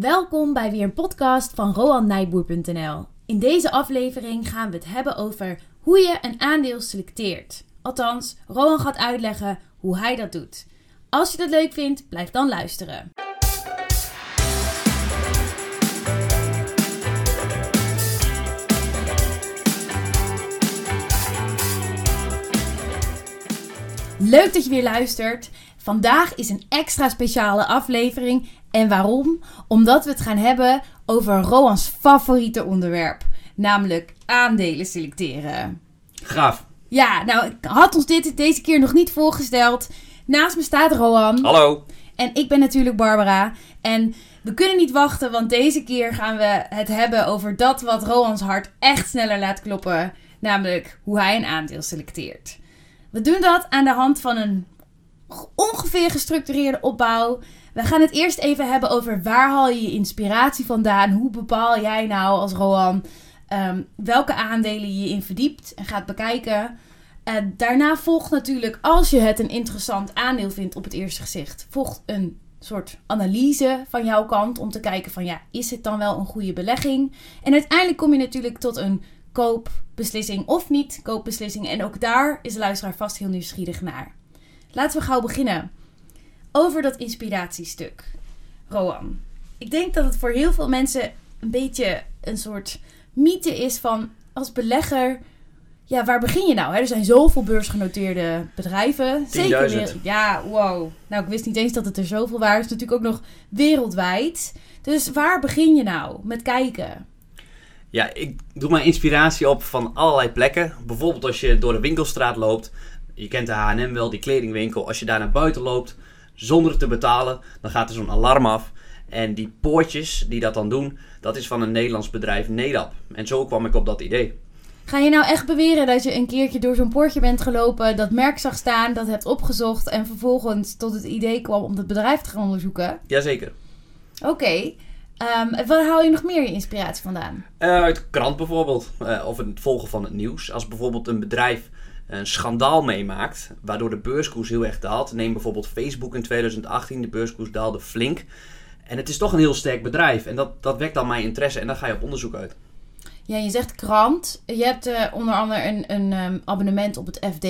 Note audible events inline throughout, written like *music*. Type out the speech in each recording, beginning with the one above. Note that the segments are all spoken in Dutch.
Welkom bij weer een podcast van RoanNijboer.nl. In deze aflevering gaan we het hebben over hoe je een aandeel selecteert. Althans, Roan gaat uitleggen hoe hij dat doet. Als je dat leuk vindt, blijf dan luisteren. Leuk dat je weer luistert. Vandaag is een extra speciale aflevering. En waarom? Omdat we het gaan hebben over Roans favoriete onderwerp. Namelijk aandelen selecteren. Gaaf. Ja, nou, ik had ons dit deze keer nog niet voorgesteld. Naast me staat Roan. Hallo. En ik ben natuurlijk Barbara. En we kunnen niet wachten, want deze keer gaan we het hebben over dat wat Roans hart echt sneller laat kloppen. Namelijk hoe hij een aandeel selecteert. We doen dat aan de hand van een ongeveer gestructureerde opbouw. We gaan het eerst even hebben over waar haal je je inspiratie vandaan? Hoe bepaal jij nou als Roan ehm, welke aandelen je in verdiept en gaat bekijken? En daarna volgt natuurlijk, als je het een interessant aandeel vindt op het eerste gezicht, volgt een soort analyse van jouw kant om te kijken van ja, is het dan wel een goede belegging? En uiteindelijk kom je natuurlijk tot een koopbeslissing of niet koopbeslissing. En ook daar is de luisteraar vast heel nieuwsgierig naar. Laten we gauw beginnen. Over dat inspiratiestuk. Roan. Ik denk dat het voor heel veel mensen een beetje een soort mythe is van als belegger. Ja, waar begin je nou? Hè? Er zijn zoveel beursgenoteerde bedrijven. Zeker weer. Ja, wow. Nou, ik wist niet eens dat het er zoveel waren. Het is natuurlijk ook nog wereldwijd. Dus waar begin je nou met kijken? Ja, ik doe mijn inspiratie op van allerlei plekken. Bijvoorbeeld als je door de winkelstraat loopt. Je kent de H&M wel, die kledingwinkel. Als je daar naar buiten loopt zonder te betalen, dan gaat er zo'n alarm af. En die poortjes die dat dan doen, dat is van een Nederlands bedrijf, Nedap. En zo kwam ik op dat idee. Ga je nou echt beweren dat je een keertje door zo'n poortje bent gelopen, dat merk zag staan, dat hebt opgezocht en vervolgens tot het idee kwam om het bedrijf te gaan onderzoeken? Jazeker. Oké. Okay. Um, waar haal je nog meer je inspiratie vandaan? Uh, uit krant bijvoorbeeld. Uh, of het volgen van het nieuws. Als bijvoorbeeld een bedrijf een schandaal meemaakt, waardoor de beurskoers heel erg daalt. Neem bijvoorbeeld Facebook in 2018, de beurskoers daalde flink. En het is toch een heel sterk bedrijf. En dat, dat wekt dan mijn interesse en dan ga je op onderzoek uit. Ja, je zegt krant. Je hebt uh, onder andere een, een um, abonnement op het FD.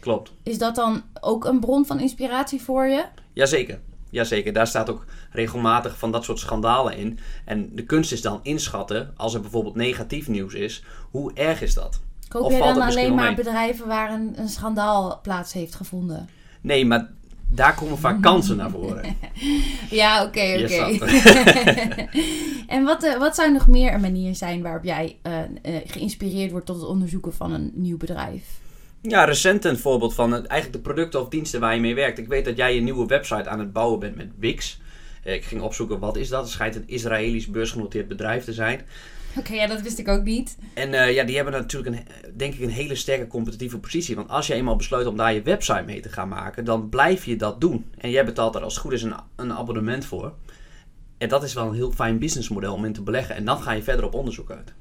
Klopt. Is dat dan ook een bron van inspiratie voor je? Jazeker. Jazeker, daar staat ook regelmatig van dat soort schandalen in. En de kunst is dan inschatten, als er bijvoorbeeld negatief nieuws is, hoe erg is dat? Koop je dan alleen maar bedrijven waar een, een schandaal plaats heeft gevonden? Nee, maar daar komen vaak *laughs* kansen naar voren. ja, oké, oké. *laughs* en wat, uh, wat zou nog meer een manier zijn waarop jij uh, uh, geïnspireerd wordt tot het onderzoeken van een nieuw bedrijf? Ja, recent een voorbeeld van eigenlijk de producten of diensten waar je mee werkt. Ik weet dat jij een nieuwe website aan het bouwen bent met Wix. Ik ging opzoeken wat is dat. Het schijnt een Israëlisch beursgenoteerd bedrijf te zijn. Oké, ja, dat wist ik ook niet. En uh, ja, die hebben natuurlijk een, denk ik een hele sterke competitieve positie. Want als je eenmaal besluit om daar je website mee te gaan maken, dan blijf je dat doen. En jij betaalt er als het goed is een, een abonnement voor. En dat is wel een heel fijn businessmodel om in te beleggen. En dan ga je verder op onderzoek uit.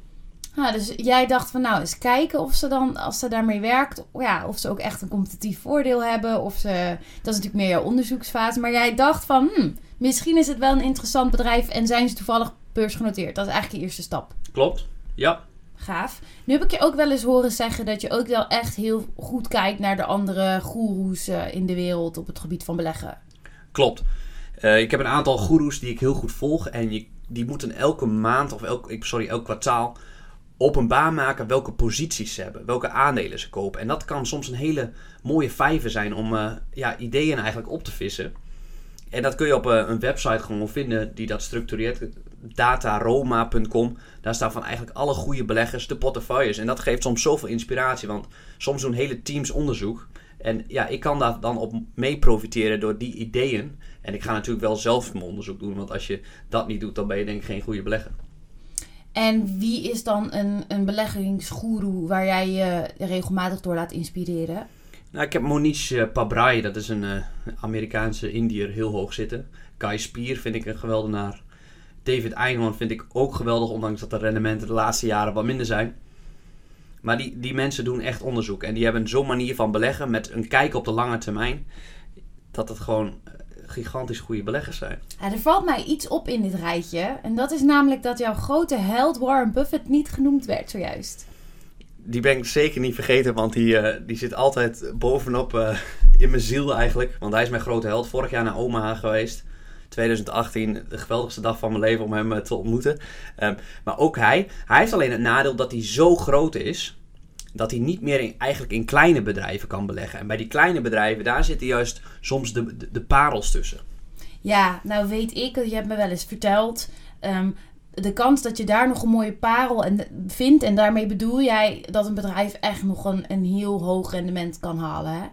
Ah, dus jij dacht van nou eens kijken of ze dan, als ze daarmee werkt, ja, of ze ook echt een competitief voordeel hebben. Of ze, dat is natuurlijk meer jouw onderzoeksfase. Maar jij dacht van, hmm, misschien is het wel een interessant bedrijf en zijn ze toevallig beursgenoteerd. Dat is eigenlijk de eerste stap. Klopt, ja. Gaaf. Nu heb ik je ook wel eens horen zeggen dat je ook wel echt heel goed kijkt naar de andere goeroes uh, in de wereld op het gebied van beleggen. Klopt. Uh, ik heb een aantal goeroes die ik heel goed volg. En je, die moeten elke maand of elk, sorry, elk kwartaal openbaar maken welke posities ze hebben, welke aandelen ze kopen. En dat kan soms een hele mooie vijver zijn om uh, ja, ideeën eigenlijk op te vissen. En dat kun je op een website gewoon vinden die dat structureert dataroma.com. Daar staan van eigenlijk alle goede beleggers de portefeuilles. En dat geeft soms zoveel inspiratie, want soms doen hele teams onderzoek. En ja, ik kan daar dan op mee profiteren door die ideeën. En ik ga natuurlijk wel zelf mijn onderzoek doen, want als je dat niet doet, dan ben je denk ik geen goede belegger. En wie is dan een, een beleggingsgoeroe waar jij je regelmatig door laat inspireren? Nou, ik heb Monish uh, Pabrai, dat is een uh, Amerikaanse Indiër, heel hoog zitten. Kai Spier vind ik een geweldenaar. David Einhorn vind ik ook geweldig, ondanks dat de rendementen de laatste jaren wat minder zijn. Maar die, die mensen doen echt onderzoek. En die hebben zo'n manier van beleggen met een kijk op de lange termijn. Dat het gewoon eh, gigantisch goede beleggers zijn. Ja, er valt mij iets op in dit rijtje. En dat is namelijk dat jouw grote held Warren Buffett niet genoemd werd zojuist. Die ben ik zeker niet vergeten, want die, eh, die zit altijd bovenop eh, in mijn ziel eigenlijk. Want hij is mijn grote held. Vorig jaar naar Omaha geweest. 2018, de geweldigste dag van mijn leven om hem eh, te ontmoeten. Ehm, maar ook hij, hij heeft alleen het nadeel dat hij zo groot is dat hij niet meer in, eigenlijk in kleine bedrijven kan beleggen. En bij die kleine bedrijven, daar zitten juist soms de, de, parels tussen. Ja, nou weet ik, je hebt me wel eens verteld. ehm, de kans dat je daar nog een mooie parel en, vindt. En daarmee bedoel jij dat een bedrijf echt nog een, een heel hoog rendement kan halen. Hè?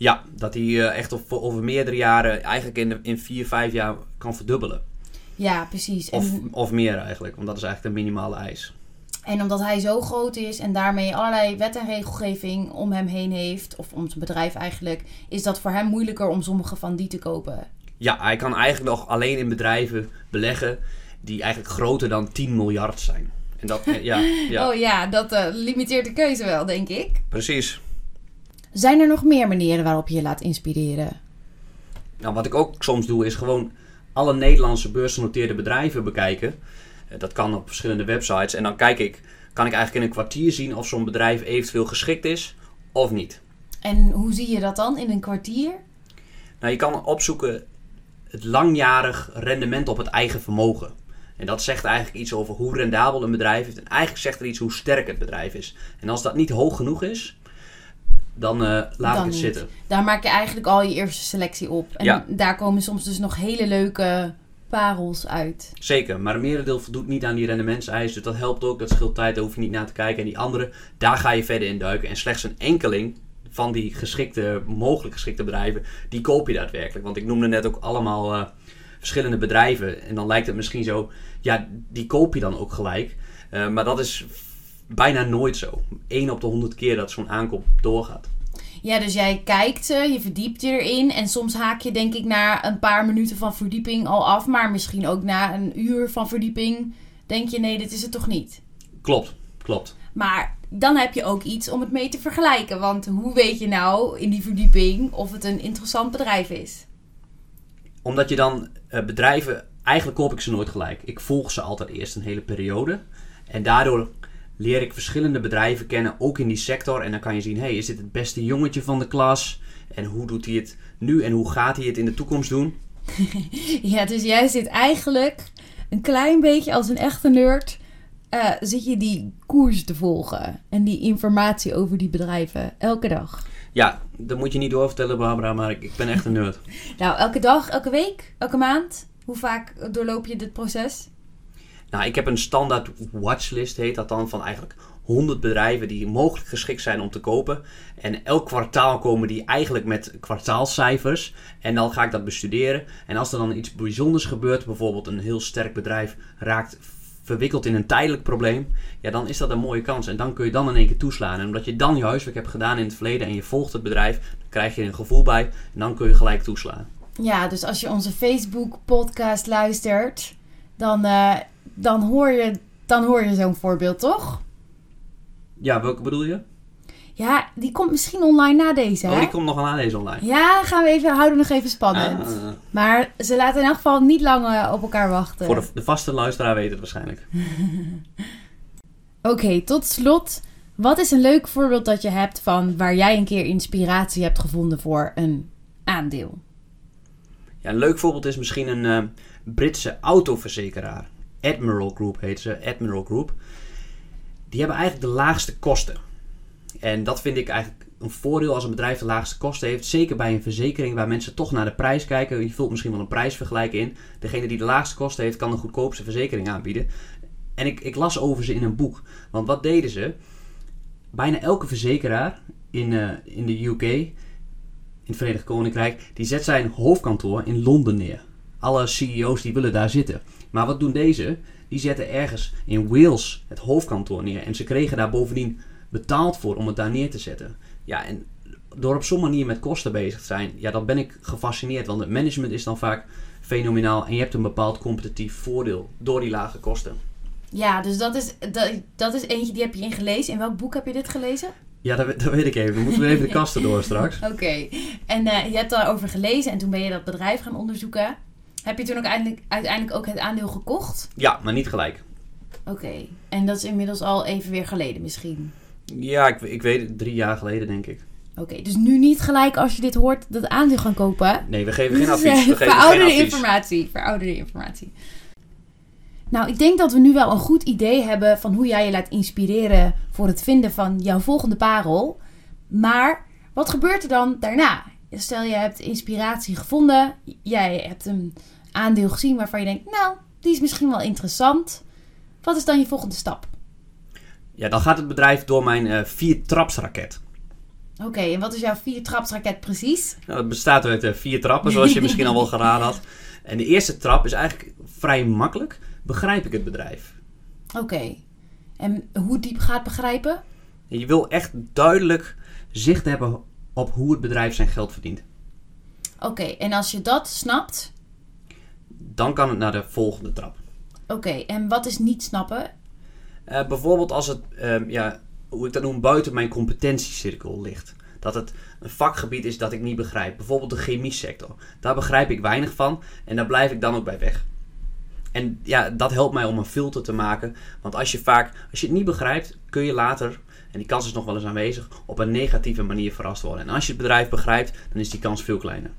Ja, dat hij eh, echt over, over meerdere jaren, eigenlijk in, de- in vier, vijf jaar kan verdubbelen. Ja, precies. En, Of, of meer eigenlijk, want dat is eigenlijk de minimale eis. en omdat hij zo groot is en daarmee allerlei wet en regelgeving om hem heen heeft, of om zijn bedrijf eigenlijk, is dat voor hem moeilijker om sommige van die te kopen. Ja, hij kan eigenlijk nog alleen in bedrijven beleggen die eigenlijk groter dan 10 miljard zijn. En dat, eh, ja, *laughs* ja Oh ja, dat eh, limiteert de keuze wel, denk ik. precies. Zijn er nog meer manieren waarop je je laat inspireren? Nou, wat ik ook soms doe, is gewoon alle Nederlandse beursgenoteerde bedrijven bekijken. Eh, Dat kan op verschillende websites. En dan kijk ik, kan ik eigenlijk in een kwartier zien of zo'n bedrijf eventueel geschikt is of niet. En hoe zie je dat dan in een kwartier? Nou, je kan opzoeken het langjarig rendement op het eigen vermogen. En dat zegt eigenlijk iets over hoe rendabel een bedrijf is. En eigenlijk zegt er iets hoe sterk het bedrijf is. En als dat niet hoog genoeg is, dan eh, laat Dan ik het niet. zitten. Daar maak je eigenlijk al je eerste selectie op. En Ja. daar komen soms dus nog hele leuke parels uit. Zeker, maar een merendeel voldoet niet aan die rendementseisen. Dus dat helpt ook, dat scheelt tijd, daar hoef je niet naar te kijken. En die andere, daar ga je verder in duiken. En slechts een enkeling van die geschikte, mogelijk geschikte bedrijven, die koop je daadwerkelijk. Want ik noemde net ook allemaal eh, verschillende bedrijven. En dan lijkt het misschien zo, ja, die koop je dan ook gelijk. Eh, maar dat is bijna nooit zo. 1 op de 100 keer dat zo'n aankoop doorgaat. Ja, dus jij kijkt ze, je verdiept je erin. En soms haak je denk ik na een paar minuten van verdieping al af. Maar misschien ook na een uur van verdieping denk je nee, dit is het toch niet. Klopt, klopt. Maar dan heb je ook iets om het mee te vergelijken. Want hoe weet je nou in die verdieping of het een interessant bedrijf is? Omdat je dan eh, bedrijven, eigenlijk koop ik ze nooit gelijk. Ik volg ze altijd eerst een hele periode. En daardoor leer ik verschillende bedrijven kennen, ook in die sector. En dan kan je zien, hey, is dit het beste jongetje van de klas? En hoe doet hij het nu en hoe gaat hij het in de toekomst doen? *laughs* Ja, dus jij zit eigenlijk een klein beetje als een echte nerd. eh, zit je die koers te volgen en die informatie over die bedrijven elke dag? Ja, dat moet je niet doorvertellen, Barbara, maar ik, ik ben echt een nerd. *laughs* Nou, elke dag, elke week, elke maand? Hoe vaak doorloop je dit proces? Nou, ik heb een standaard watchlist, heet dat dan, van eigenlijk 100 bedrijven die mogelijk geschikt zijn om te kopen. En elk kwartaal komen die eigenlijk met kwartaalcijfers. En dan ga ik dat bestuderen. En als er dan iets bijzonders gebeurt, bijvoorbeeld een heel sterk bedrijf raakt verwikkeld in een tijdelijk probleem, ja, dan is dat een mooie kans. En dan kun je dan in één keer toeslaan. En omdat je dan je huiswerk hebt gedaan in het verleden en je volgt het bedrijf, dan krijg je een gevoel bij en dan kun je gelijk toeslaan. Ja, dus als je onze Facebook-podcast luistert, dan, eh, dan hoor je, dan hoor je zo'n voorbeeld, toch? Ja, welke bedoel je? Ja, die komt misschien online na deze, hè? Oh, die komt nog wel aan deze online. Ja, gaan we even, houden we nog even spannend. Ah. Maar ze laten in elk geval niet lang eh, op elkaar wachten. Voor de, de vaste luisteraar weet het waarschijnlijk. *laughs* Oké, tot slot. Wat is een leuk voorbeeld dat je hebt van waar jij een keer inspiratie hebt gevonden voor een aandeel? Ja, een leuk voorbeeld is misschien een eh, Britse autoverzekeraar. Admiral Group heet ze, Admiral Group. Die hebben eigenlijk de laagste kosten. En dat vind ik eigenlijk een voordeel als een bedrijf de laagste kosten heeft. Zeker bij een verzekering waar mensen toch naar de prijs kijken. Je vult misschien wel een prijsvergelijk in. Degene die de laagste kosten heeft, kan de goedkoopste verzekering aanbieden. En ik, ik las over ze in een boek. Want wat deden ze? Bijna elke verzekeraar in, eh, in de UK in het Verenigd Koninkrijk, die zet zijn hoofdkantoor in Londen neer. Alle CEO's die willen daar zitten. Maar wat doen deze? Die zetten ergens in Wales het hoofdkantoor neer. En ze kregen daar bovendien betaald voor om het daar neer te zetten. Ja, en door op zo'n manier met kosten bezig te zijn, ja, dan ben ik gefascineerd. Want het management is dan vaak fenomenaal en je hebt een bepaald competitief voordeel door die lage kosten. Ja, dus dat is, dat, dat is eentje die heb je ingelezen. In welk boek heb je dit gelezen? Ja, dat, dat weet ik even. Dan moeten we even de kasten door straks. *laughs* Oké. En eh, je hebt daarover gelezen en toen ben je dat bedrijf gaan onderzoeken. Heb je toen ook eindelijk, uiteindelijk ook het aandeel gekocht? Ja, maar niet gelijk. Oké. En dat is inmiddels al even weer geleden misschien? Ja, ik, ik weet het. Drie jaar geleden, denk ik. Oké, dus nu niet gelijk als je dit hoort dat aandeel gaan kopen. Nee, we geven geen *laughs* advies. We geven geen advies. informatie. Verouderde informatie. Nou, ik denk dat we nu wel een goed idee hebben van hoe jij je laat inspireren voor het vinden van jouw volgende parel. Maar wat gebeurt er dan daarna? Stel je hebt inspiratie gevonden, jij hebt een aandeel gezien waarvan je denkt, nou, die is misschien wel interessant. Wat is dan je volgende stap? Ja, dan gaat het bedrijf door mijn eh vier trapsraket. Oké, en wat is jouw vier trapsraket precies? Nou, het bestaat uit eh, vier trappen, zoals je misschien al wel geraden had. En de eerste trap is eigenlijk vrij makkelijk. Begrijp ik het bedrijf? Oké, en hoe diep gaat begrijpen? En je wil echt duidelijk zicht hebben op hoe het bedrijf zijn geld verdient. Oké, en als je dat snapt, Dan kan het naar de volgende trap. oké, en wat is niet snappen? Eh, bijvoorbeeld als het, ehm, ja, hoe ik dat noem, buiten mijn competentiecirkel ligt. Dat het een vakgebied is dat ik niet begrijp. Bijvoorbeeld de chemie sector. Daar begrijp ik weinig van en daar blijf ik dan ook bij weg. En ja, dat helpt mij om een filter te maken. Want als je vaak, als je het niet begrijpt, kun je later, en die kans is nog wel eens aanwezig, op een negatieve manier verrast worden. En als je het bedrijf begrijpt, dan is die kans veel kleiner.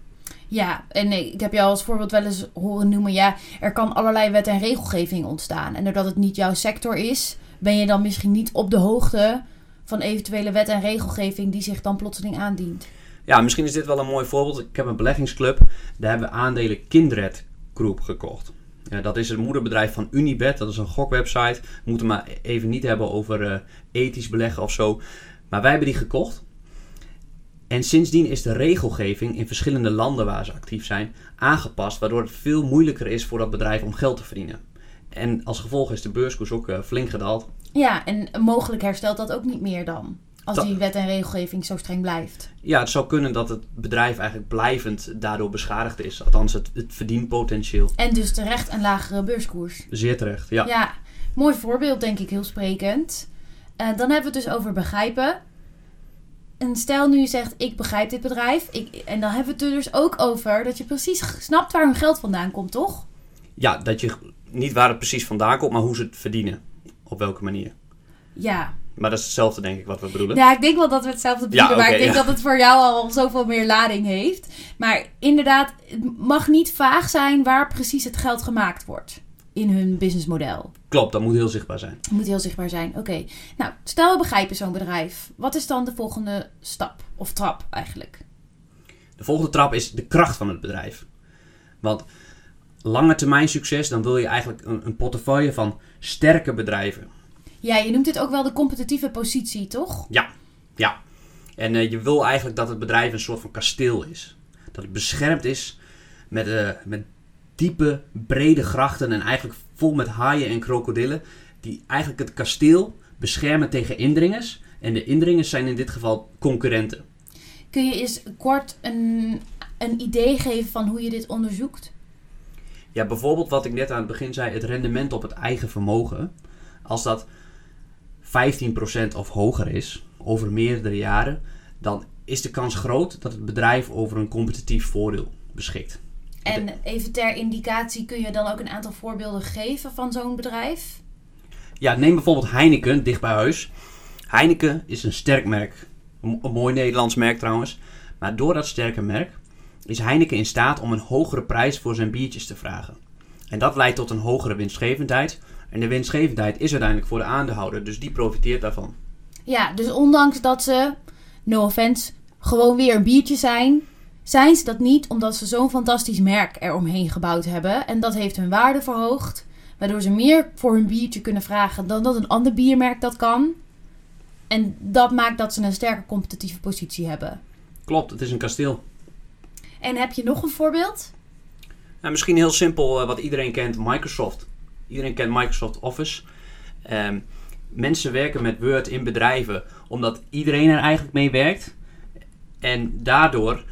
Ja, en ik heb jou als voorbeeld wel eens horen noemen, ja, er kan allerlei wet en regelgeving ontstaan. En doordat het niet jouw sector is, ben je dan misschien niet op de hoogte van eventuele wet en regelgeving die zich dan plotseling aandient. Ja, misschien is dit wel een mooi voorbeeld. Ik heb een beleggingsclub. Daar hebben we aandelen Kindred Group gekocht. Ja, dat is het moederbedrijf van Unibet. Dat is een gokwebsite. We moeten maar even niet hebben over eh, ethisch beleggen of zo. Maar wij hebben die gekocht. En sindsdien is de regelgeving in verschillende landen waar ze actief zijn aangepast. Waardoor het veel moeilijker is voor dat bedrijf om geld te verdienen. En als gevolg is de beurskoers ook eh, flink gedaald. Ja, en mogelijk herstelt dat ook niet meer dan. Als Dat- die wet en regelgeving zo streng blijft. Ja, het zou kunnen dat het bedrijf eigenlijk blijvend daardoor beschadigd is. Althans, het, het verdienpotentieel. En dus terecht een lagere beurskoers. Zeer terecht, ja. Ja, mooi voorbeeld denk ik, heel sprekend. Eh, dan hebben we het dus over begrijpen. En stel nu je zegt, ik begrijp dit bedrijf. Ik, en dan hebben we het er dus ook over dat je precies snapt waar hun geld vandaan komt, toch? Ja, dat je niet waar het precies vandaan komt, maar hoe ze het verdienen. Op welke manier. Ja. Maar dat is hetzelfde, denk ik, wat we bedoelen. Ja, ik denk wel dat we hetzelfde bedoelen. maar ik denk ja. dat het voor jou al zoveel meer lading heeft. Maar inderdaad, het mag niet vaag zijn waar precies het geld gemaakt wordt. In hun businessmodel. Klopt, dat moet heel zichtbaar zijn. Het moet heel zichtbaar zijn. Oké. Nou, stel we begrijpen zo'n bedrijf. Wat is dan de volgende stap? Of trap eigenlijk? De volgende trap is de kracht van het bedrijf. Want lange termijn succes, dan wil je eigenlijk een, een portefeuille van sterke bedrijven. Ja, je noemt dit ook wel de competitieve positie, toch? Ja, ja. En eh, je wil eigenlijk dat het bedrijf een soort van kasteel is. Dat het beschermd is met, eh, met diepe, brede grachten en eigenlijk vol met haaien en krokodillen. Die eigenlijk het kasteel beschermen tegen indringers. En de indringers zijn in dit geval concurrenten. Kun je eens kort een, een idee geven van hoe je dit onderzoekt? Ja, bijvoorbeeld wat ik net aan het begin zei, het rendement op het eigen vermogen. Als dat 15% of hoger is, over meerdere jaren, dan is de kans groot dat het bedrijf over een competitief voordeel beschikt. En even ter indicatie, kun je dan ook een aantal voorbeelden geven van zo'n bedrijf? Ja, neem bijvoorbeeld Heineken, dicht bij huis. Heineken is een sterk merk. Een een mooi Nederlands merk trouwens. Maar door dat sterke merk is Heineken in staat om een hogere prijs voor zijn biertjes te vragen. En dat leidt tot een hogere winstgevendheid. En de winstgevendheid is uiteindelijk voor de aandeelhouder, dus die profiteert daarvan. Ja, dus ondanks dat ze, no offense, gewoon weer een biertje zijn, zijn ze dat niet omdat ze zo'n fantastisch merk eromheen gebouwd hebben. En dat heeft hun waarde verhoogd, waardoor ze meer voor hun biertje kunnen vragen dan dat een ander biermerk dat kan. En dat maakt dat ze een sterke competitieve positie hebben. Klopt, het is een kasteel. En heb je nog een voorbeeld? Nou, misschien heel simpel, eh, wat iedereen kent, Microsoft. Iedereen kent Microsoft Office. Ehm, mensen werken met Word in bedrijven omdat iedereen er eigenlijk mee werkt. En daardoor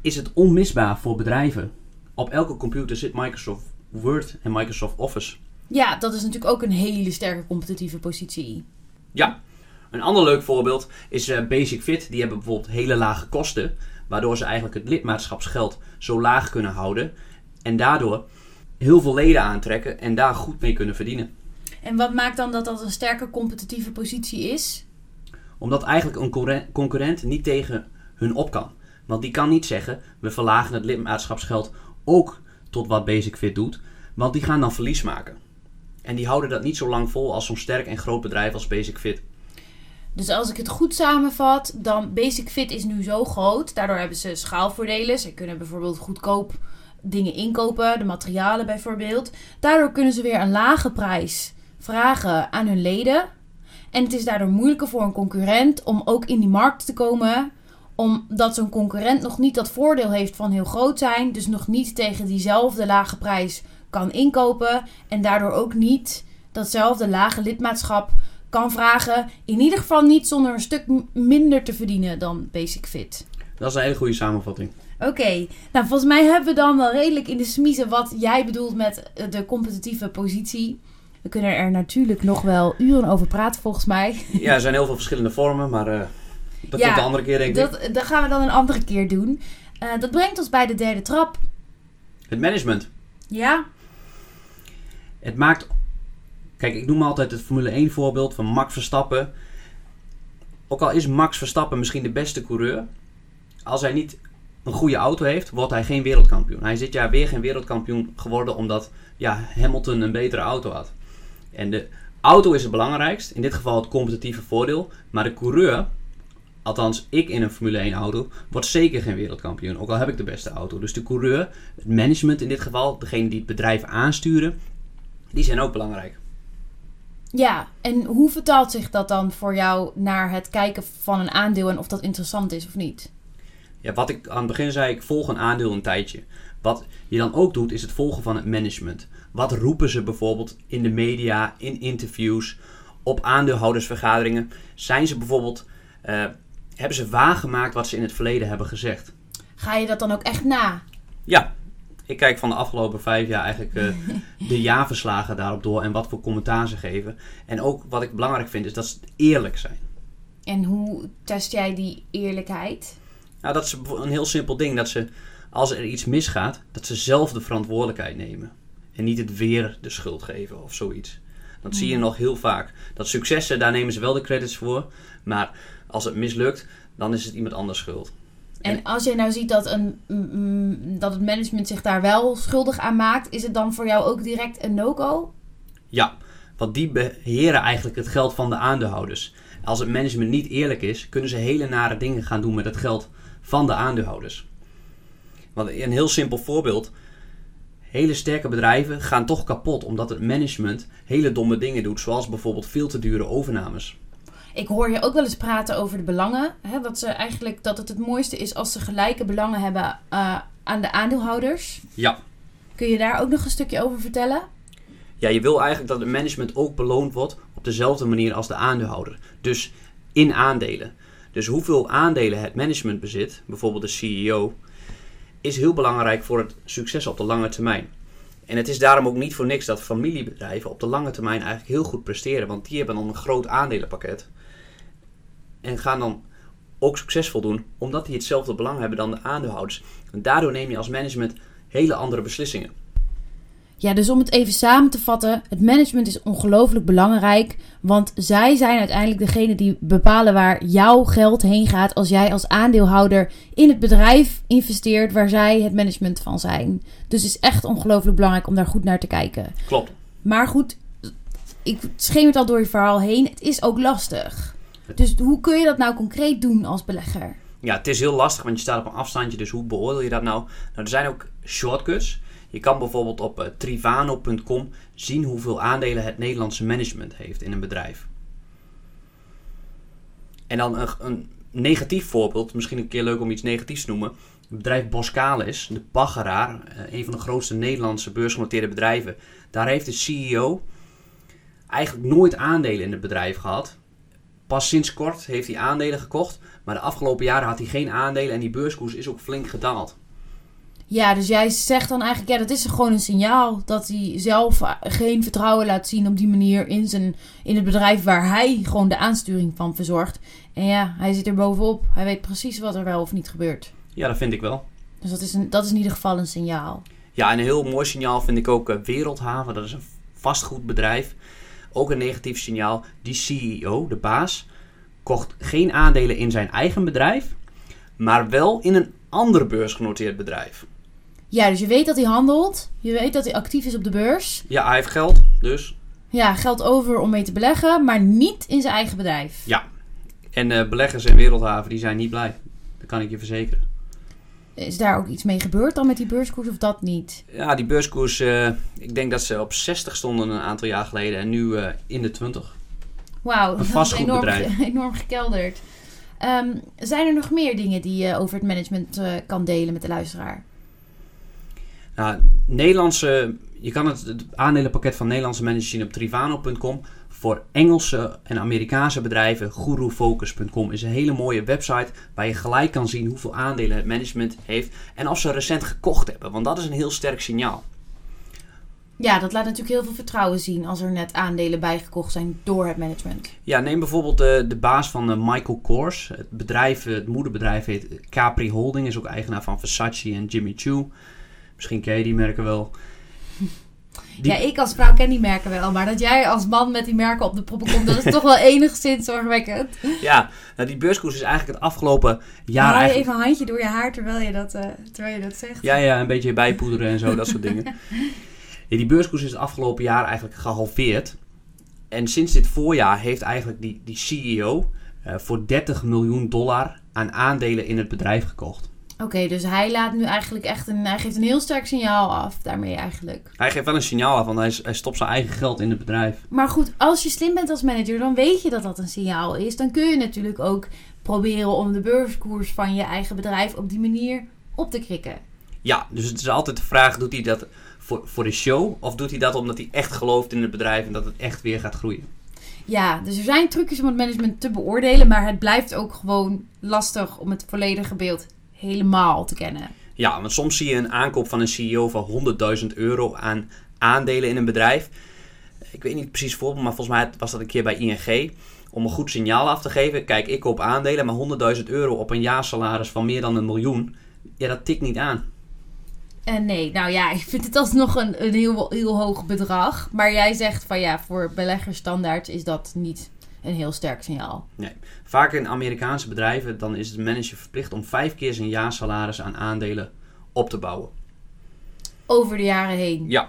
is het onmisbaar voor bedrijven. Op elke computer zit Microsoft Word en Microsoft Office. Ja, dat is natuurlijk ook een hele sterke competitieve positie. Ja, Een ander leuk voorbeeld is eh, Basic Fit. Die hebben bijvoorbeeld hele lage kosten, waardoor ze eigenlijk het lidmaatschapsgeld zo laag kunnen houden. En daardoor heel veel leden aantrekken en daar goed mee kunnen verdienen. En wat maakt dan dat dat een sterke competitieve positie is? Omdat eigenlijk een concurrent- niet tegen hun op kan. Want die kan niet zeggen, we verlagen het lidmaatschapsgeld ook tot wat Basic Fit doet. Want die gaan dan verlies maken. En die houden dat niet zo lang vol als zo'n sterk en groot bedrijf als Basic Fit. Dus als ik het goed samenvat, dan Basic Fit is nu zo groot. Daardoor hebben ze schaalvoordelen. Ze kunnen bijvoorbeeld goedkoop dingen inkopen, de materialen bijvoorbeeld. Daardoor kunnen ze weer een lage prijs vragen aan hun leden. En het is daardoor moeilijker voor een concurrent om ook in die markt te komen. Omdat zo'n concurrent nog niet dat voordeel heeft van heel groot zijn. Dus nog niet tegen diezelfde lage prijs kan inkopen. En daardoor ook niet datzelfde lage lidmaatschap kan vragen. In ieder geval niet zonder een stuk minder te verdienen dan Basic Fit. Dat is een hele goede samenvatting. Oké, nou volgens mij hebben we dan wel redelijk in de smiezen wat jij bedoelt met eh, de competitieve positie. We kunnen er natuurlijk nog wel uren over praten volgens mij. *laughs* Ja, er zijn heel veel verschillende vormen, maar eh, dat Ja, komt de andere keer denk ik. Dat, dat gaan we dan een andere keer doen. Eh, dat brengt ons bij de derde trap. Het management. Ja? Het maakt. Kijk, ik noem altijd het Formule 1 voorbeeld van Max Verstappen. Ook al is Max Verstappen misschien de beste coureur, als hij niet een goede auto heeft, wordt hij geen wereldkampioen. Hij is dit jaar weer geen wereldkampioen geworden omdat ja, Hamilton een betere auto had. En de auto is het belangrijkst, in dit geval het competitieve voordeel, maar de coureur, althans ik in een Formule 1 auto, wordt zeker geen wereldkampioen, ook al heb ik de beste auto. Dus de coureur, het management in dit geval, degene die het bedrijf aansturen, die zijn ook belangrijk. Ja, en hoe vertaalt zich dat dan voor jou naar het kijken van een aandeel en of dat interessant is of niet? Ja, wat ik aan het begin zei, ik volg een aandeel een tijdje. Wat je dan ook doet, is het volgen van het management. Wat roepen ze bijvoorbeeld in de media, in interviews, op aandeelhoudersvergaderingen? Zijn ze bijvoorbeeld, eh, hebben ze waargemaakt wat ze in het verleden hebben gezegd? Ga je dat dan ook echt na? Ja, ik kijk van de afgelopen vijf jaar eigenlijk eh, *laughs* de jaarverslagen daarop door en wat voor commentaar ze geven. En ook wat ik belangrijk vind, is dat ze eerlijk zijn. En hoe test jij die eerlijkheid? Nou, dat is een heel simpel ding. Dat ze, als er iets misgaat, dat ze zelf de verantwoordelijkheid nemen. En niet het weer de schuld geven of zoiets. Dat zie je nog heel vaak. Dat successen, daar nemen ze wel de credits voor. Maar als het mislukt, dan is het iemand anders schuld. En als jij nou ziet dat, een, mm, mm, dat het management zich daar wel schuldig aan maakt, is het dan voor jou ook direct een no-go? Ja, want die beheren eigenlijk het geld van de aandeelhouders. Als het management niet eerlijk is, kunnen ze hele nare dingen gaan doen met het geld van de aandeelhouders. Want een heel simpel voorbeeld. Hele sterke bedrijven gaan toch kapot omdat het management hele domme dingen doet, zoals bijvoorbeeld veel te dure overnames. Ik hoor je ook wel eens praten over de belangen. Hè, dat, ze eigenlijk, dat het het mooiste is als ze gelijke belangen hebben eh, aan de aandeelhouders. Ja. Kun je daar ook nog een stukje over vertellen? Ja, je wil eigenlijk dat het management ook beloond wordt op dezelfde manier als de aandeelhouder. Dus in aandelen. Dus hoeveel aandelen het management bezit, bijvoorbeeld de CEO, is heel belangrijk voor het succes op de lange termijn. En het is daarom ook niet voor niks dat familiebedrijven op de lange termijn eigenlijk heel goed presteren, want die hebben dan een groot aandelenpakket. En gaan dan ook succesvol doen, omdat die hetzelfde belang hebben dan de aandeelhouders. En daardoor neem je als management hele andere beslissingen. Ja, dus om het even samen te vatten, het management is ongelooflijk belangrijk, want zij zijn uiteindelijk degene die bepalen waar jouw geld heen gaat als jij als aandeelhouder in het bedrijf investeert waar zij het management van zijn. Dus het is echt ongelooflijk belangrijk om daar goed naar te kijken. Klopt. Maar goed, ik scheem het al door je verhaal heen, het is ook lastig. Dus hoe kun je dat nou concreet doen als belegger? Ja, het is heel lastig, want je staat op een afstandje, dus hoe beoordeel je dat nou? Nou, er zijn ook shortcuts. Je kan bijvoorbeeld op uh, trivano.com zien hoeveel aandelen het Nederlandse management heeft in een bedrijf. En dan een, een negatief voorbeeld, misschien een keer leuk om iets negatiefs te noemen. Het bedrijf Boskalis, de baggeraar, uh, een van de grootste Nederlandse beursgenoteerde bedrijven. Daar heeft de CEO eigenlijk nooit aandelen in het bedrijf gehad. Pas sinds kort heeft hij aandelen gekocht, maar de afgelopen jaren had hij geen aandelen en die beurskoers is ook flink gedaald. Ja, dus jij zegt dan eigenlijk, ja, dat is gewoon een signaal dat hij zelf eh, geen vertrouwen laat zien op die manier in, zijn, in het bedrijf waar hij gewoon de aansturing van verzorgt. En ja, hij zit er bovenop. Hij weet precies wat er wel of niet gebeurt. Ja, dat vind ik wel. Dus dat is, een, dat is in ieder geval een signaal. Ja, en een heel mooi signaal vind ik ook eh, Wereldhaven. Dat is een vastgoedbedrijf. Ook een negatief signaal. Die CEO, de baas, kocht geen aandelen in zijn eigen bedrijf, maar wel in een ander beursgenoteerd bedrijf. Ja, dus je weet dat hij handelt. Je weet dat hij actief is op de beurs. Ja, hij heeft geld, dus Ja, geld over om mee te beleggen, maar niet in zijn eigen bedrijf. ja. En eh, beleggers in Wereldhaven die zijn niet blij. Dat kan ik je verzekeren. Is daar ook iets mee gebeurd dan met die beurskoers of dat niet? Ja, die beurskoers, eh, ik denk dat ze op 60 stonden een aantal jaar geleden en nu eh, in de 20. Wauw, Een dat is vastgoedbedrijf. enorm, *laughs* enorm gekelderd. Ehm, zijn er nog meer dingen die je over het management kan delen met de luisteraar? Nou, Nederlandse, je kan het, het aandelenpakket van Nederlandse managers zien op trivano.com. Voor Engelse en Amerikaanse bedrijven, gurufocus.com is een hele mooie website waar je gelijk kan zien hoeveel aandelen het management heeft en of ze recent gekocht hebben. Want dat is een heel sterk signaal. Ja, dat laat natuurlijk heel veel vertrouwen zien als er net aandelen bijgekocht zijn door het management. Ja, neem bijvoorbeeld de, de baas van eh, Michael Kors. Het bedrijf, het moederbedrijf heet Capri Holding, is ook eigenaar van Versace en Jimmy Choo. Misschien ken je die merken wel. *laughs* Die- Ja, ik als vrouw ken die merken wel, maar dat jij als man met die merken op de proppen komt, dat is *laughs* toch wel enigszins zorgwekkend. Ja, nou, die beurskoers is eigenlijk het afgelopen jaar Haal je eigenlijk... even een handje door je haar terwijl je dat, eh, terwijl je dat zegt. Ja, ja, een beetje bijpoederen en zo, dat soort dingen. *laughs* Ja, die beurskoers is het afgelopen jaar eigenlijk gehalveerd. En sinds dit voorjaar heeft eigenlijk die, die CEO eh, voor 30 miljoen dollar aan aandelen in het bedrijf gekocht. Oké, dus hij laat nu eigenlijk echt een, hij geeft een heel sterk signaal af daarmee eigenlijk. Hij geeft wel een signaal af, want hij, hij stopt zijn eigen geld in het bedrijf. Maar goed, als je slim bent als manager, dan weet je dat dat een signaal is. Dan kun je natuurlijk ook proberen om de beurskoers van je eigen bedrijf op die manier op te krikken. Ja, dus het is altijd de vraag, doet hij dat voor, voor de show? Of doet hij dat omdat hij echt gelooft in het bedrijf en dat het echt weer gaat groeien? Ja, dus er zijn trucjes om het management te beoordelen, maar het blijft ook gewoon lastig om het volledige beeld helemaal te kennen. Ja, want soms zie je een aankoop van een CEO van 100.000 euro aan aandelen in een bedrijf. Ik weet niet precies voorbeeld, maar volgens mij was dat een keer bij ING. Om een goed signaal af te geven. Kijk, ik koop aandelen, maar 100.000 euro op een jaarsalaris van meer dan een miljoen. Ja, dat tikt niet aan. En nee, nou ja, *laughs* ik vind het alsnog een, een heel, heel hoog bedrag. Maar jij zegt van ja, voor beleggersstandaard is dat niet een heel sterk signaal. Vaak in Amerikaanse bedrijven dan is de manager verplicht om vijf keer zijn jaarsalaris aan aandelen op te bouwen. Over de jaren heen. Ja,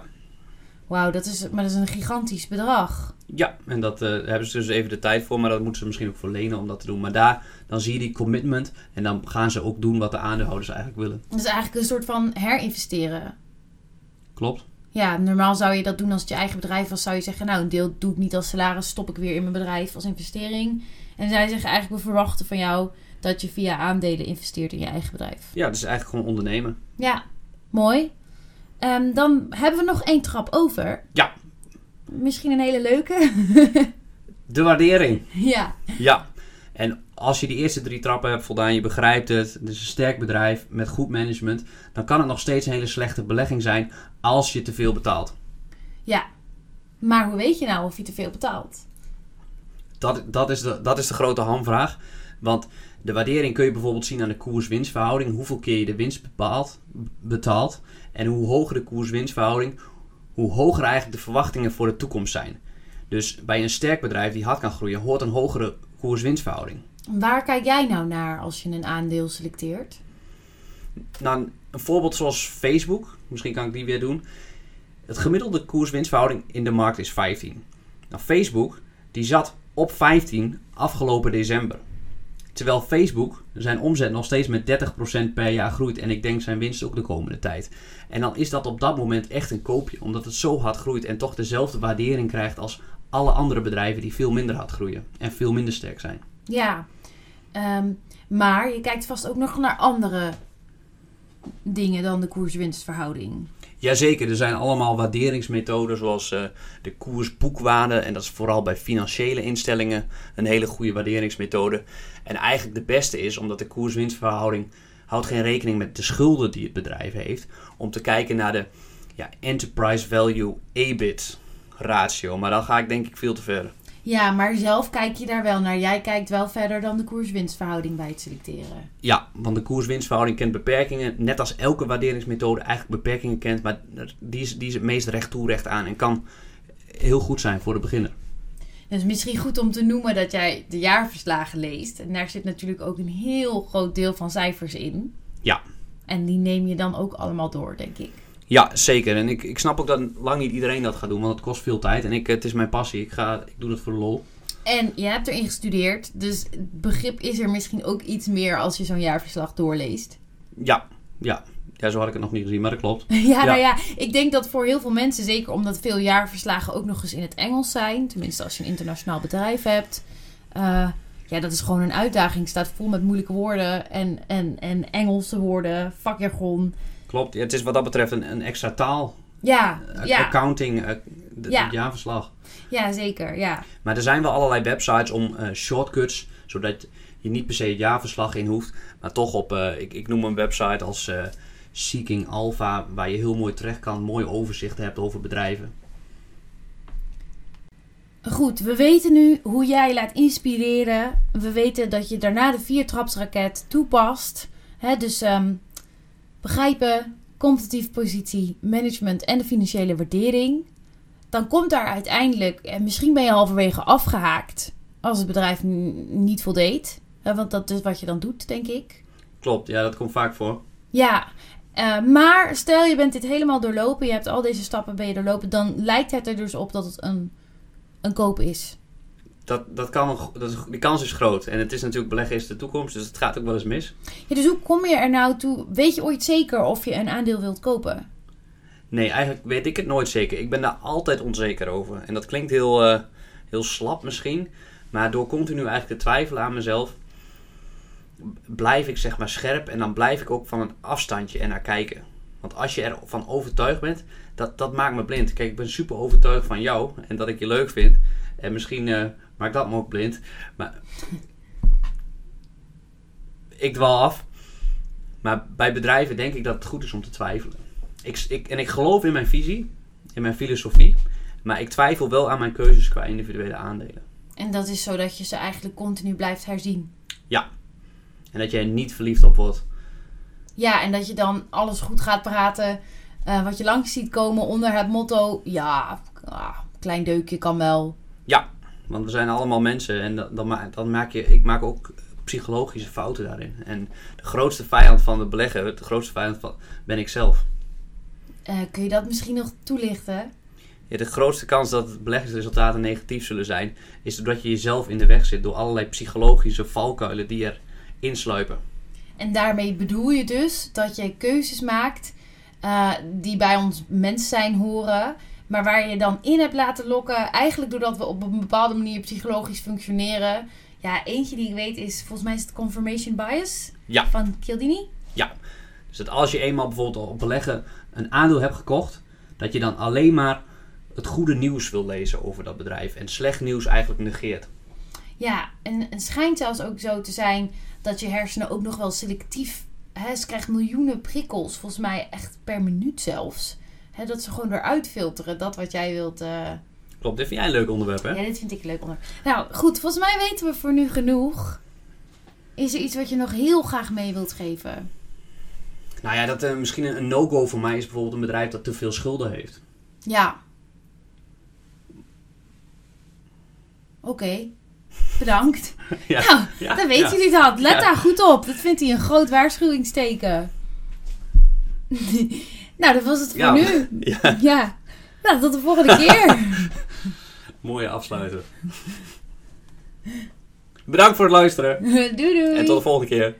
Wauw, dat is, maar dat is een gigantisch bedrag. ja en dat eh, hebben ze dus even de tijd voor, maar dat moeten ze misschien ook voor lenen om dat te doen. Maar daar, dan zie je die commitment en dan gaan ze ook doen wat de aandeelhouders eigenlijk willen. Dat is eigenlijk een soort van herinvesteren. Klopt? Ja, normaal zou je dat doen als het je eigen bedrijf was. Zou je zeggen, nou, een deel doe ik niet als salaris, stop ik weer in mijn bedrijf als investering. En zij zeggen eigenlijk, we verwachten van jou dat je via aandelen investeert in je eigen bedrijf. Ja, is eigenlijk gewoon ondernemen. Ja, mooi. Ehm, dan hebben we nog één trap over. Ja. Misschien een hele leuke. *laughs* De waardering. ja. Ja. En als je die eerste drie trappen hebt voldaan, je begrijpt het, het is een sterk bedrijf met goed management, dan kan het nog steeds een hele slechte belegging zijn als je te veel betaalt. Ja. Maar hoe weet je nou of je te veel betaalt? Dat, dat, is de, dat is de grote hamvraag. Want de waardering kun je bijvoorbeeld zien aan de koers-winstverhouding. Hoeveel keer je de winst bepaalt, betaalt. En hoe hoger de koers-winstverhouding, hoe hoger eigenlijk de verwachtingen voor de toekomst zijn. Dus bij een sterk bedrijf die hard kan groeien, hoort een hogere koers-winstverhouding. Waar kijk jij nou naar als je een aandeel selecteert? Nou, een voorbeeld zoals Facebook, misschien kan ik die weer doen. Het gemiddelde koers-winstverhouding in de markt is 15. Nou, Facebook die zat op 15 afgelopen december. Terwijl Facebook zijn omzet nog steeds met 30% per jaar groeit. En ik denk zijn winst ook de komende tijd. En dan is dat op dat moment echt een koopje. Omdat het zo hard groeit en toch dezelfde waardering krijgt als alle andere bedrijven die veel minder hard groeien. En veel minder sterk zijn. Ja. Ehm, maar je kijkt vast ook nog naar andere dingen dan de koers-winstverhouding. Jazeker, er zijn allemaal waarderingsmethoden zoals eh, de koersboekwaarde. En dat is vooral bij financiële instellingen een hele goede waarderingsmethode. En eigenlijk de beste is omdat de koers-winstverhouding houdt geen rekening met de schulden die het bedrijf heeft. Om te kijken naar de ja, enterprise value EBIT ratio. Maar dan ga ik denk ik veel te ver. Ja, maar zelf kijk je daar wel naar. Jij kijkt wel verder dan de koers-winstverhouding bij het selecteren. Ja, want de koers-winstverhouding kent beperkingen. Net als elke waarderingsmethode eigenlijk beperkingen kent. Maar die is, die is het meest recht toe recht aan. En kan heel goed zijn voor de beginner. Dus misschien goed om te noemen dat jij de jaarverslagen leest. En daar zit natuurlijk ook een heel groot deel van cijfers in. Ja. En die neem je dan ook allemaal door, denk ik. Ja, zeker. En ik, ik snap ook dat lang niet iedereen dat gaat doen, want het kost veel tijd. En ik, het is mijn passie. Ik, ga, ik doe het voor de lol. En je hebt erin gestudeerd, dus het begrip is er misschien ook iets meer als je zo'n jaarverslag doorleest. Ja, ja. Ja, zo had ik het nog niet gezien, maar dat klopt. *laughs* Ja, nou ja, ik denk dat voor heel veel mensen, zeker omdat veel jaarverslagen ook nog eens in het Engels zijn, tenminste als je een internationaal bedrijf hebt, uh, ja, dat is gewoon een uitdaging. staat vol met moeilijke woorden en, en, en Engelse woorden, vakjargon. Klopt, het is wat dat betreft een, een extra taal. Ja, Uh, ja. Accounting, uh, de, Ja. het jaarverslag. Ja, zeker, ja. Maar er zijn wel allerlei websites om eh, shortcuts, zodat je niet per se het jaarverslag in hoeft. Maar toch op, eh, ik, ik noem een website als eh, Seeking Alpha, waar je heel mooi terecht kan, mooi overzicht hebt over bedrijven. Goed, we weten nu hoe jij laat inspireren. We weten dat je daarna de viertrapsraket toepast. Hè, dus ehm, begrijpen, competitieve positie, management en de financiële waardering. Dan komt daar uiteindelijk, en misschien ben je halverwege afgehaakt als het bedrijf niet voldeed. Want dat is wat je dan doet, denk ik. Klopt, ja, dat komt vaak voor. Ja, eh, maar stel je bent dit helemaal doorlopen, je hebt al deze stappen ben je doorlopen, dan lijkt het er dus op dat het een, een koop is. Dat, dat kan dat die kans is groot. En het is natuurlijk beleggen is de toekomst, dus het gaat ook wel eens mis. Ja, dus hoe kom je er nou toe? Weet je ooit zeker of je een aandeel wilt kopen? Nee, eigenlijk weet ik het nooit zeker. Ik ben daar altijd onzeker over. En dat klinkt heel, eh, heel slap misschien. Maar door continu eigenlijk te twijfelen aan mezelf, blijf ik zeg maar scherp. En dan blijf ik ook van een afstandje er naar kijken. Want als je ervan overtuigd bent, dat, dat maakt me blind. Kijk, ik ben super overtuigd van jou en dat ik je leuk vind. En misschien eh, maakt dat me ook blind. Maar *laughs* ik dwaal af. Maar bij bedrijven denk ik dat het goed is om te twijfelen. Ik, ik, en ik geloof in mijn visie, in mijn filosofie. Maar ik twijfel wel aan mijn keuzes qua individuele aandelen. En dat is zodat je ze eigenlijk continu blijft herzien. En dat je er niet verliefd op wordt. Ja, en dat je dan alles goed gaat praten. eh, wat je langs ziet komen onder het motto: ja, ah, klein deukje kan wel. Want we zijn allemaal mensen en dan, dan, ma- dan maak je, ik maak ook psychologische fouten daarin. En de grootste vijand van het beleggen, de grootste vijand van, ben ik zelf. Eh, kun je dat misschien nog toelichten? Ja, de grootste kans dat beleggingsresultaten negatief zullen zijn, is doordat je jezelf in de weg zit door allerlei psychologische valkuilen die er insluipen. En daarmee bedoel je dus dat je keuzes maakt eh, die bij ons mens zijn horen, maar waar je dan in hebt laten lokken, eigenlijk doordat we op een bepaalde manier psychologisch functioneren. Ja, eentje die ik weet is, volgens mij is het confirmation bias Ja. van Cialdini. Dus dat als je eenmaal bijvoorbeeld op beleggen een aandeel hebt gekocht, dat je dan alleen maar het goede nieuws wil lezen over dat bedrijf en slecht nieuws eigenlijk negeert. Ja, en het schijnt zelfs ook zo te zijn dat je hersenen ook nog wel selectief. Hè, ze krijgt miljoenen prikkels, volgens mij echt per minuut zelfs. Hè, dat ze gewoon eruit filteren, dat wat jij wilt. eh, Klopt, dit vind jij een leuk onderwerp, hè? Ja, dit vind ik leuk onder. Nou, goed, volgens mij weten we voor nu genoeg. Is er iets wat je nog heel graag mee wilt geven? Nou ja, dat eh, misschien een, een no-go voor mij is bijvoorbeeld een bedrijf dat te veel schulden heeft. Ja. Oké. Bedankt. *laughs* Ja, Nou, ja, dan weten ja. jullie dat. Let daar goed op. Dat vindt hij een groot waarschuwingsteken. *laughs* nou, dat was het voor Ja. nu. *laughs* Ja, Ja. Nou, tot de volgende keer. *laughs* mooie afsluiter. Bedankt voor het luisteren *laughs* doei doei. en tot de volgende keer.